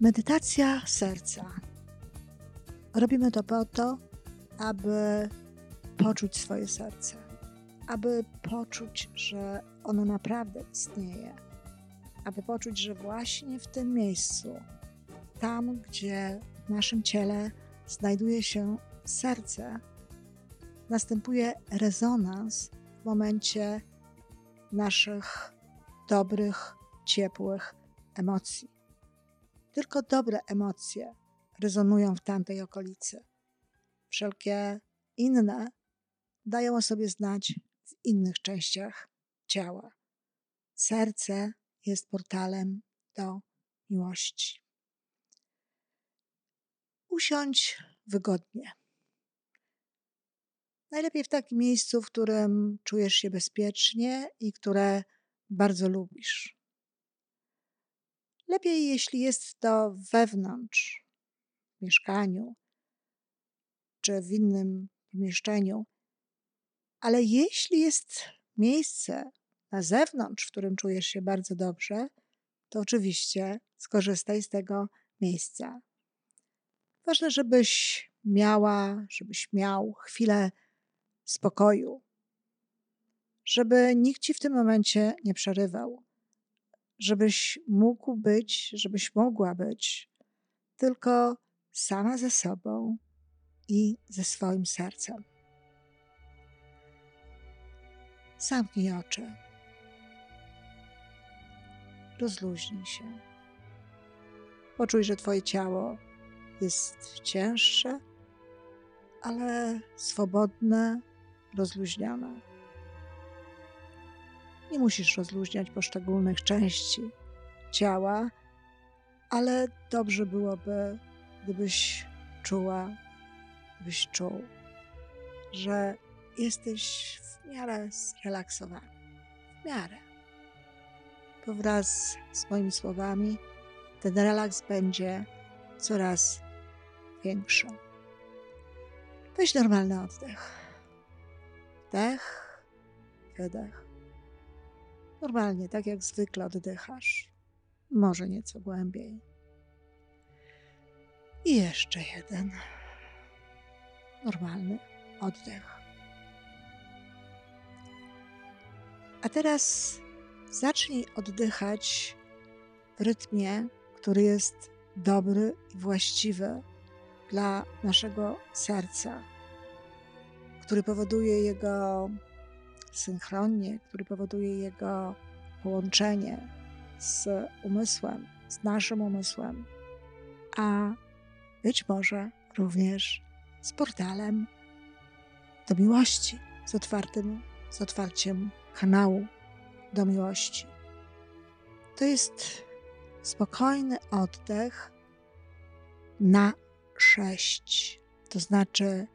Medytacja serca. Robimy to po to, aby poczuć swoje serce, aby poczuć, że ono naprawdę istnieje, aby poczuć, że właśnie w tym miejscu, tam gdzie w naszym ciele znajduje się serce, następuje rezonans w momencie naszych dobrych, ciepłych emocji. Tylko dobre emocje rezonują w tamtej okolicy. Wszelkie inne dają o sobie znać w innych częściach ciała. Serce jest portalem do miłości. Usiądź wygodnie. Najlepiej w takim miejscu, w którym czujesz się bezpiecznie i które bardzo lubisz. Lepiej, jeśli jest to wewnątrz, w mieszkaniu czy w innym pomieszczeniu, ale jeśli jest miejsce na zewnątrz, w którym czujesz się bardzo dobrze, to oczywiście skorzystaj z tego miejsca. Ważne, żebyś miała, żebyś miał chwilę spokoju, żeby nikt ci w tym momencie nie przerywał, żebyś mógł być, żebyś mogła być tylko sama ze sobą i ze swoim sercem. Zamknij oczy. Rozluźnij się. Poczuj, że Twoje ciało jest cięższe, ale swobodne, rozluźnione. Nie musisz rozluźniać poszczególnych części ciała, ale dobrze byłoby, gdybyś czuła, gdybyś czuł, że jesteś w miarę zrelaksowany. W miarę. Bo wraz z moimi słowami ten relaks będzie coraz większy. Weź normalny oddech. Wdech, wydech. Normalnie, tak jak zwykle oddychasz. Może nieco głębiej. I jeszcze jeden. Normalny oddech. A teraz zacznij oddychać w rytmie, który jest dobry i właściwy dla naszego serca, który powoduje jego synchronnie, który powoduje jego połączenie z umysłem, z naszym umysłem, a być może również z portalem do miłości, z otwartym, z otwarciem kanału do miłości. To jest spokojny oddech na sześć. To znaczy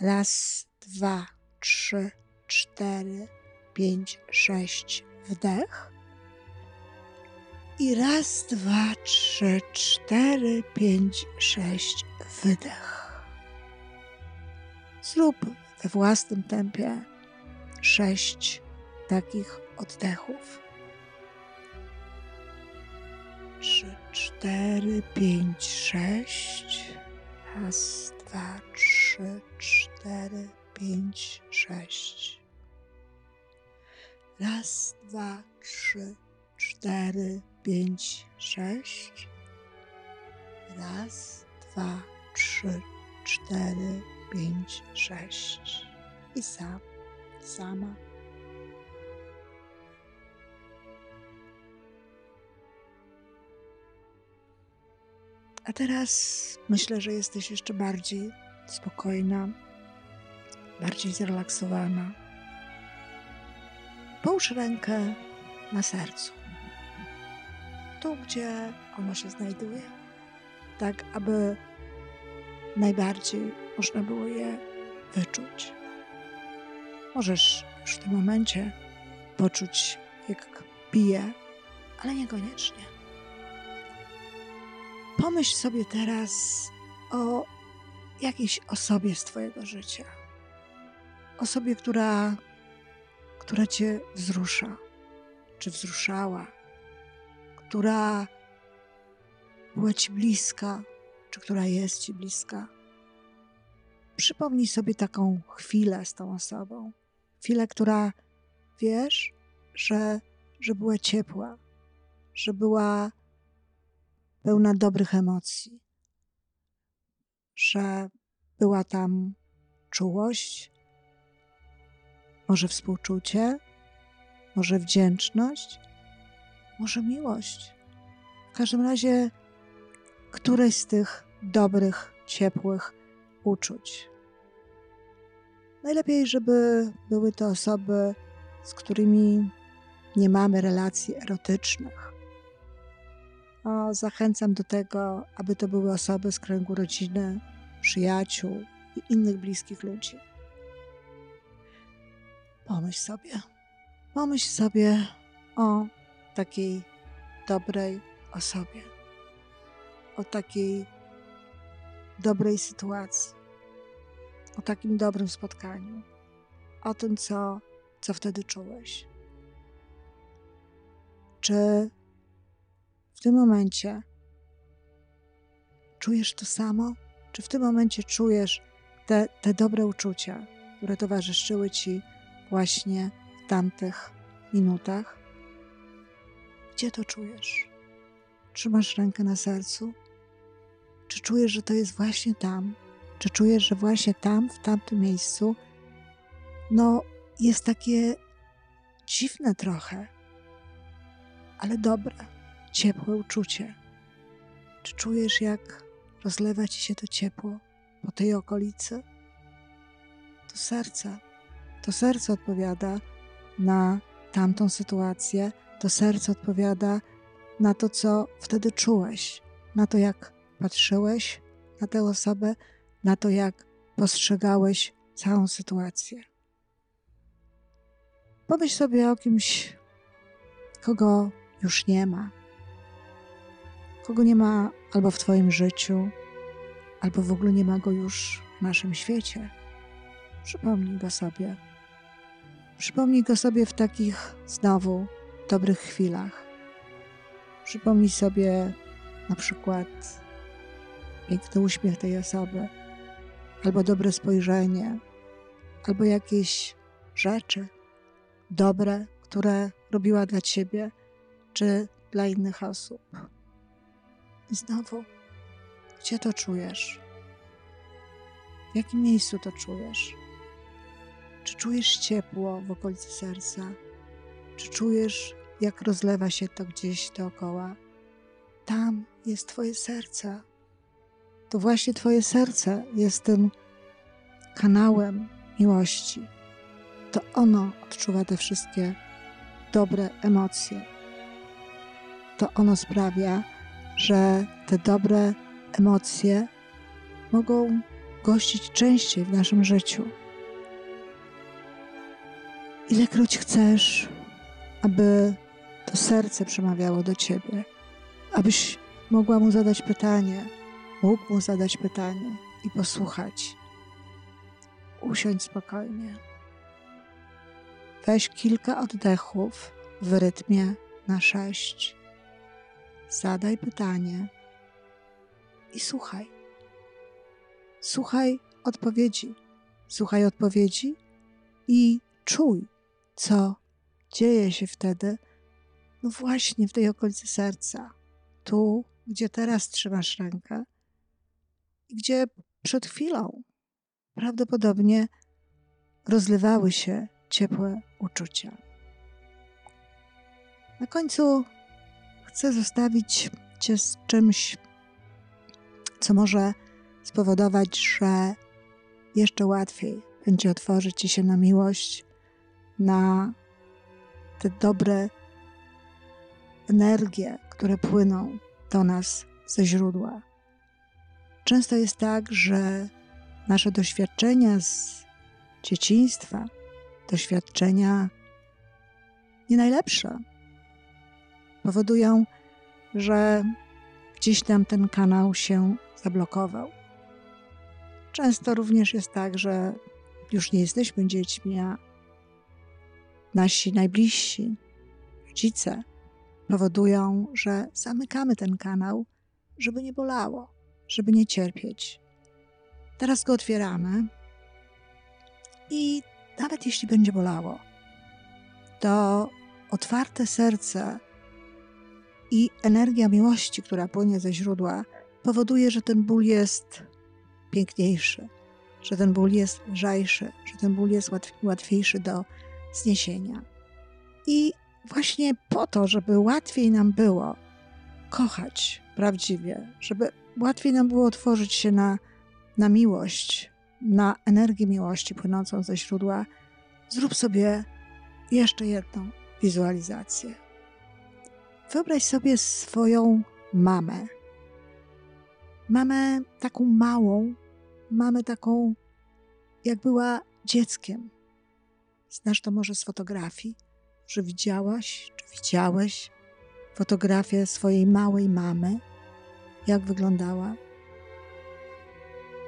raz, dwa, trzy, cztery, pięć, sześć wdech. I raz, dwa, trzy, cztery, pięć, sześć wydech. Zrób we własnym tempie sześć takich oddechów. Trzy, cztery, pięć, sześć. Raz, dwa, trzy, cztery, pięć, sześć. Raz, dwa, trzy, cztery, pięć, sześć. Raz, dwa, trzy, cztery, pięć, sześć. I sam, sama. A teraz myślę, że jesteś jeszcze bardziej spokojna, bardziej zrelaksowana. Połóż rękę na sercu, tu gdzie ono się znajduje, tak aby najbardziej można było je wyczuć. Możesz już w tym momencie poczuć, jak bije, ale niekoniecznie. Pomyśl sobie teraz o jakiejś osobie z Twojego życia. Osobie, która, która Cię wzrusza, czy wzruszała, która była Ci bliska, czy która jest Ci bliska. Przypomnij sobie taką chwilę z tą osobą. Chwilę, która wiesz, że, że była ciepła, że była pełna dobrych emocji, że była tam czułość, może współczucie, może wdzięczność, może miłość. W każdym razie któreś z tych dobrych, ciepłych uczuć. Najlepiej, żeby były to osoby, z którymi nie mamy relacji erotycznych. O, zachęcam do tego, aby to były osoby z kręgu rodziny, przyjaciół i innych bliskich ludzi. Pomyśl sobie, pomyśl sobie o takiej dobrej osobie, o takiej dobrej sytuacji, o takim dobrym spotkaniu, o tym, co, co wtedy czułeś. Czy w tym momencie czujesz to samo? Czy w tym momencie czujesz te, te dobre uczucia, które towarzyszyły ci właśnie w tamtych minutach? Gdzie to czujesz? Trzymasz rękę na sercu? Czy czujesz, że to jest właśnie tam? Czy czujesz, że właśnie tam, w tamtym miejscu, no jest takie dziwne trochę, ale dobre, ciepłe uczucie? Czy czujesz, jak rozlewa ci się to ciepło po tej okolicy? To serce, to serce odpowiada na tamtą sytuację, to serce odpowiada na to, co wtedy czułeś, na to, jak patrzyłeś na tę osobę, na to, jak postrzegałeś całą sytuację. Pomyśl sobie o kimś, kogo już nie ma, kogo nie ma albo w Twoim życiu, albo w ogóle nie ma go już w naszym świecie. Przypomnij go sobie. Przypomnij go sobie w takich znowu dobrych chwilach. Przypomnij sobie na przykład piękny uśmiech tej osoby, albo dobre spojrzenie, albo jakieś rzeczy dobre, które robiła dla ciebie czy dla innych osób. I znowu, gdzie to czujesz? W jakim miejscu to czujesz? Czy czujesz ciepło w okolicy serca? Czy czujesz, jak rozlewa się to gdzieś dookoła? Tam jest Twoje serce. To właśnie Twoje serce jest tym kanałem miłości. To ono odczuwa te wszystkie dobre emocje. To ono sprawia, że te dobre emocje mogą gościć częściej w naszym życiu. Ilekroć chcesz, aby to serce przemawiało do ciebie, abyś mogła mu zadać pytanie, mógł mu zadać pytanie i posłuchać. Usiądź spokojnie. Weź kilka oddechów w rytmie na sześć. Zadaj pytanie i słuchaj. Słuchaj odpowiedzi. Słuchaj odpowiedzi i czuj, co dzieje się wtedy, no właśnie w tej okolicy serca, tu, gdzie teraz trzymasz rękę i gdzie przed chwilą prawdopodobnie rozlewały się ciepłe uczucia. Na końcu chcę zostawić Cię z czymś, co może spowodować, że jeszcze łatwiej będzie otworzyć Ci się na miłość, na te dobre energie, które płyną do nas ze źródła. Często jest tak, że nasze doświadczenia z dzieciństwa, doświadczenia nie najlepsze, powodują, że gdzieś tam ten kanał się zablokował. Często również jest tak, że już nie jesteśmy dziećmi, a nasi najbliżsi, rodzice, powodują, że zamykamy ten kanał żeby nie bolało, żeby nie cierpieć. Teraz go otwieramy i nawet jeśli będzie bolało, to otwarte serce i energia miłości, która płynie ze źródła, powoduje, że ten ból jest piękniejszy, że ten ból jest lżejszy, że ten ból jest łatwiejszy do zniesienia. I właśnie po to, żeby łatwiej nam było kochać prawdziwie, żeby łatwiej nam było otworzyć się na, na miłość, na energię miłości płynącą ze źródła, zrób sobie jeszcze jedną wizualizację. Wyobraź sobie swoją mamę. Mamę taką małą, mamę taką, jak była dzieckiem. Znasz to może z fotografii, że widziałaś, czy widziałeś fotografię swojej małej mamy, jak wyglądała.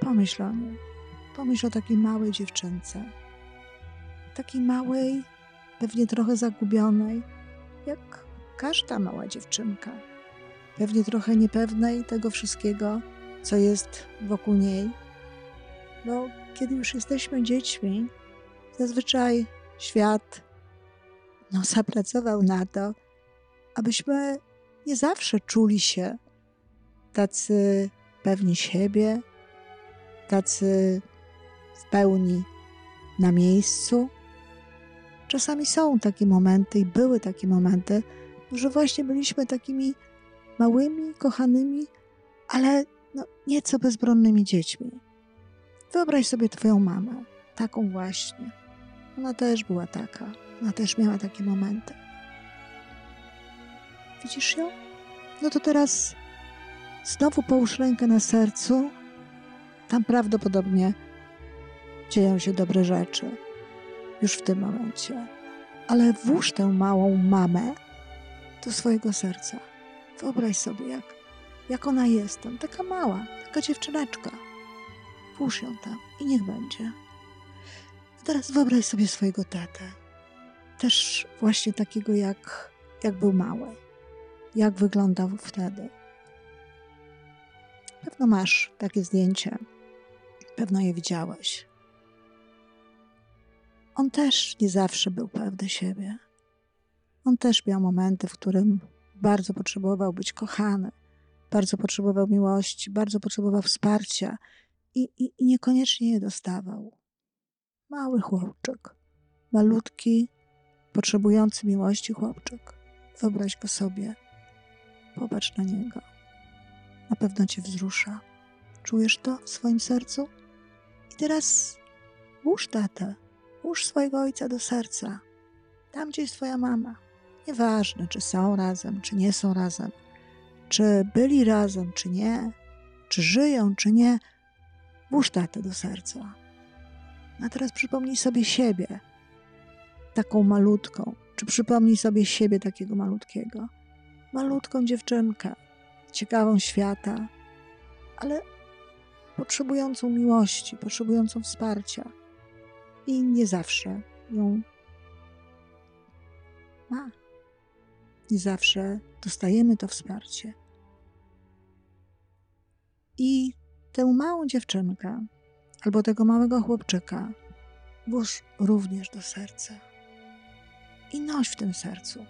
Pomyśl o niej. Pomyśl o takiej małej dziewczynce. Takiej małej, pewnie trochę zagubionej, jak każda mała dziewczynka. Pewnie trochę niepewnej tego wszystkiego, co jest wokół niej. Bo kiedy już jesteśmy dziećmi, zazwyczaj świat no, zapracował na to, abyśmy nie zawsze czuli się tacy pewni siebie, tacy w pełni na miejscu. Czasami są takie momenty i były takie momenty, że właśnie byliśmy takimi małymi, kochanymi, ale no, nieco bezbronnymi dziećmi. Wyobraź sobie Twoją mamę, taką właśnie. Ona też była taka, ona też miała takie momenty. Widzisz ją? No to teraz znowu połóż rękę na sercu. Tam prawdopodobnie dzieją się dobre rzeczy. Już w tym momencie. Ale włóż tę małą mamę do swojego serca. Wyobraź sobie, jak, jak ona jest tam, taka mała, taka dziewczyneczka. Włóż ją tam i niech będzie. Teraz wyobraź sobie swojego tatę. Też właśnie takiego, jak, jak był mały. Jak wyglądał wtedy. Pewno masz takie zdjęcie. Pewno je widziałeś. On też nie zawsze był pewny siebie. On też miał momenty, w którym bardzo potrzebował być kochany, bardzo potrzebował miłości, bardzo potrzebował wsparcia i, i, i niekoniecznie je dostawał. Mały chłopczyk, malutki, potrzebujący miłości chłopczyk. Wyobraź go sobie, popatrz na niego. Na pewno cię wzrusza. Czujesz to w swoim sercu? I teraz łóż tatę, łóż swojego ojca do serca. Tam, gdzie jest twoja mama. Nieważne, czy są razem, czy nie są razem, czy byli razem, czy nie, czy żyją, czy nie, włóż tatę do serca. A teraz przypomnij sobie siebie, taką malutką, czy przypomnij sobie siebie takiego malutkiego. Malutką dziewczynkę, ciekawą świata, ale potrzebującą miłości, potrzebującą wsparcia. I nie zawsze ją ma nie zawsze dostajemy to wsparcie. I tę małą dziewczynkę albo tego małego chłopczyka włóż również do serca. I noś w tym sercu.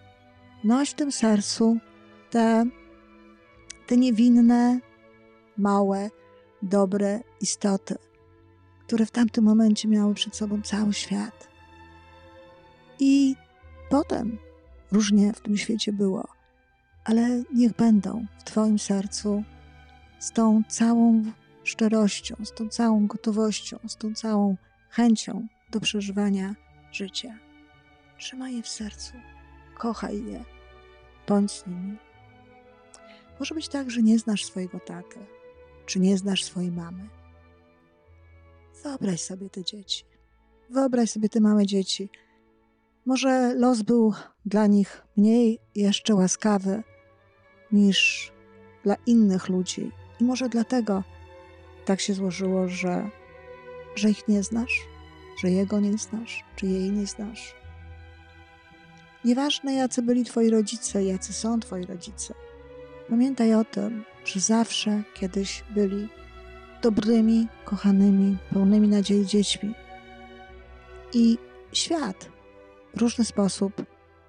Noś w tym sercu te, te niewinne, małe, dobre istoty, które w tamtym momencie miały przed sobą cały świat. I potem Różnie w tym świecie było, ale niech będą w Twoim sercu z tą całą szczerością, z tą całą gotowością, z tą całą chęcią do przeżywania życia. Trzymaj je w sercu, kochaj je, bądź z nimi. Może być tak, że nie znasz swojego taty, czy nie znasz swojej mamy. Wyobraź sobie te dzieci. Wyobraź sobie te małe dzieci, może los był dla nich mniej jeszcze łaskawy niż dla innych ludzi, i może dlatego tak się złożyło, że, że ich nie znasz, że jego nie znasz, czy jej nie znasz. Nieważne, jacy byli twoi rodzice, jacy są twoi rodzice. Pamiętaj o tym, że zawsze kiedyś byli dobrymi, kochanymi, pełnymi nadziei dziećmi. I świat w różny sposób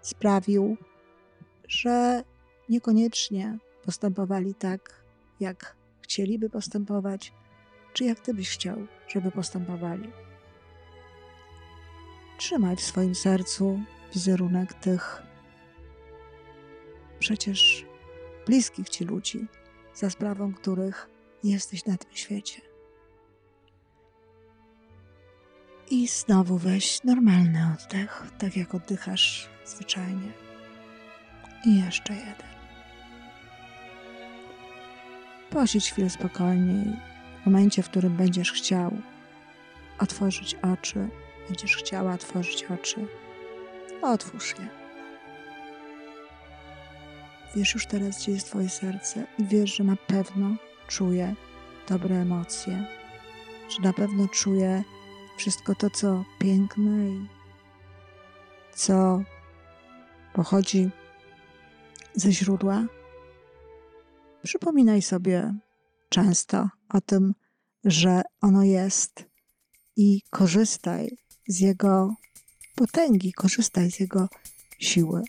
sprawił, że niekoniecznie postępowali tak, jak chcieliby postępować, czy jak ty byś chciał, żeby postępowali. Trzymaj w swoim sercu wizerunek tych przecież bliskich ci ludzi, za sprawą których jesteś na tym świecie. I znowu weź normalny oddech, tak jak oddychasz zwyczajnie. I jeszcze jeden. Posiedź chwilę spokojniej. W momencie, w którym będziesz chciał otworzyć oczy, będziesz chciała otworzyć oczy, otwórz je. Wiesz już teraz, gdzie jest Twoje serce i wiesz, że na pewno czuje dobre emocje, że na pewno czuje wszystko to, co piękne i co pochodzi ze źródła. Przypominaj sobie często o tym, że ono jest i korzystaj z jego potęgi, korzystaj z jego siły.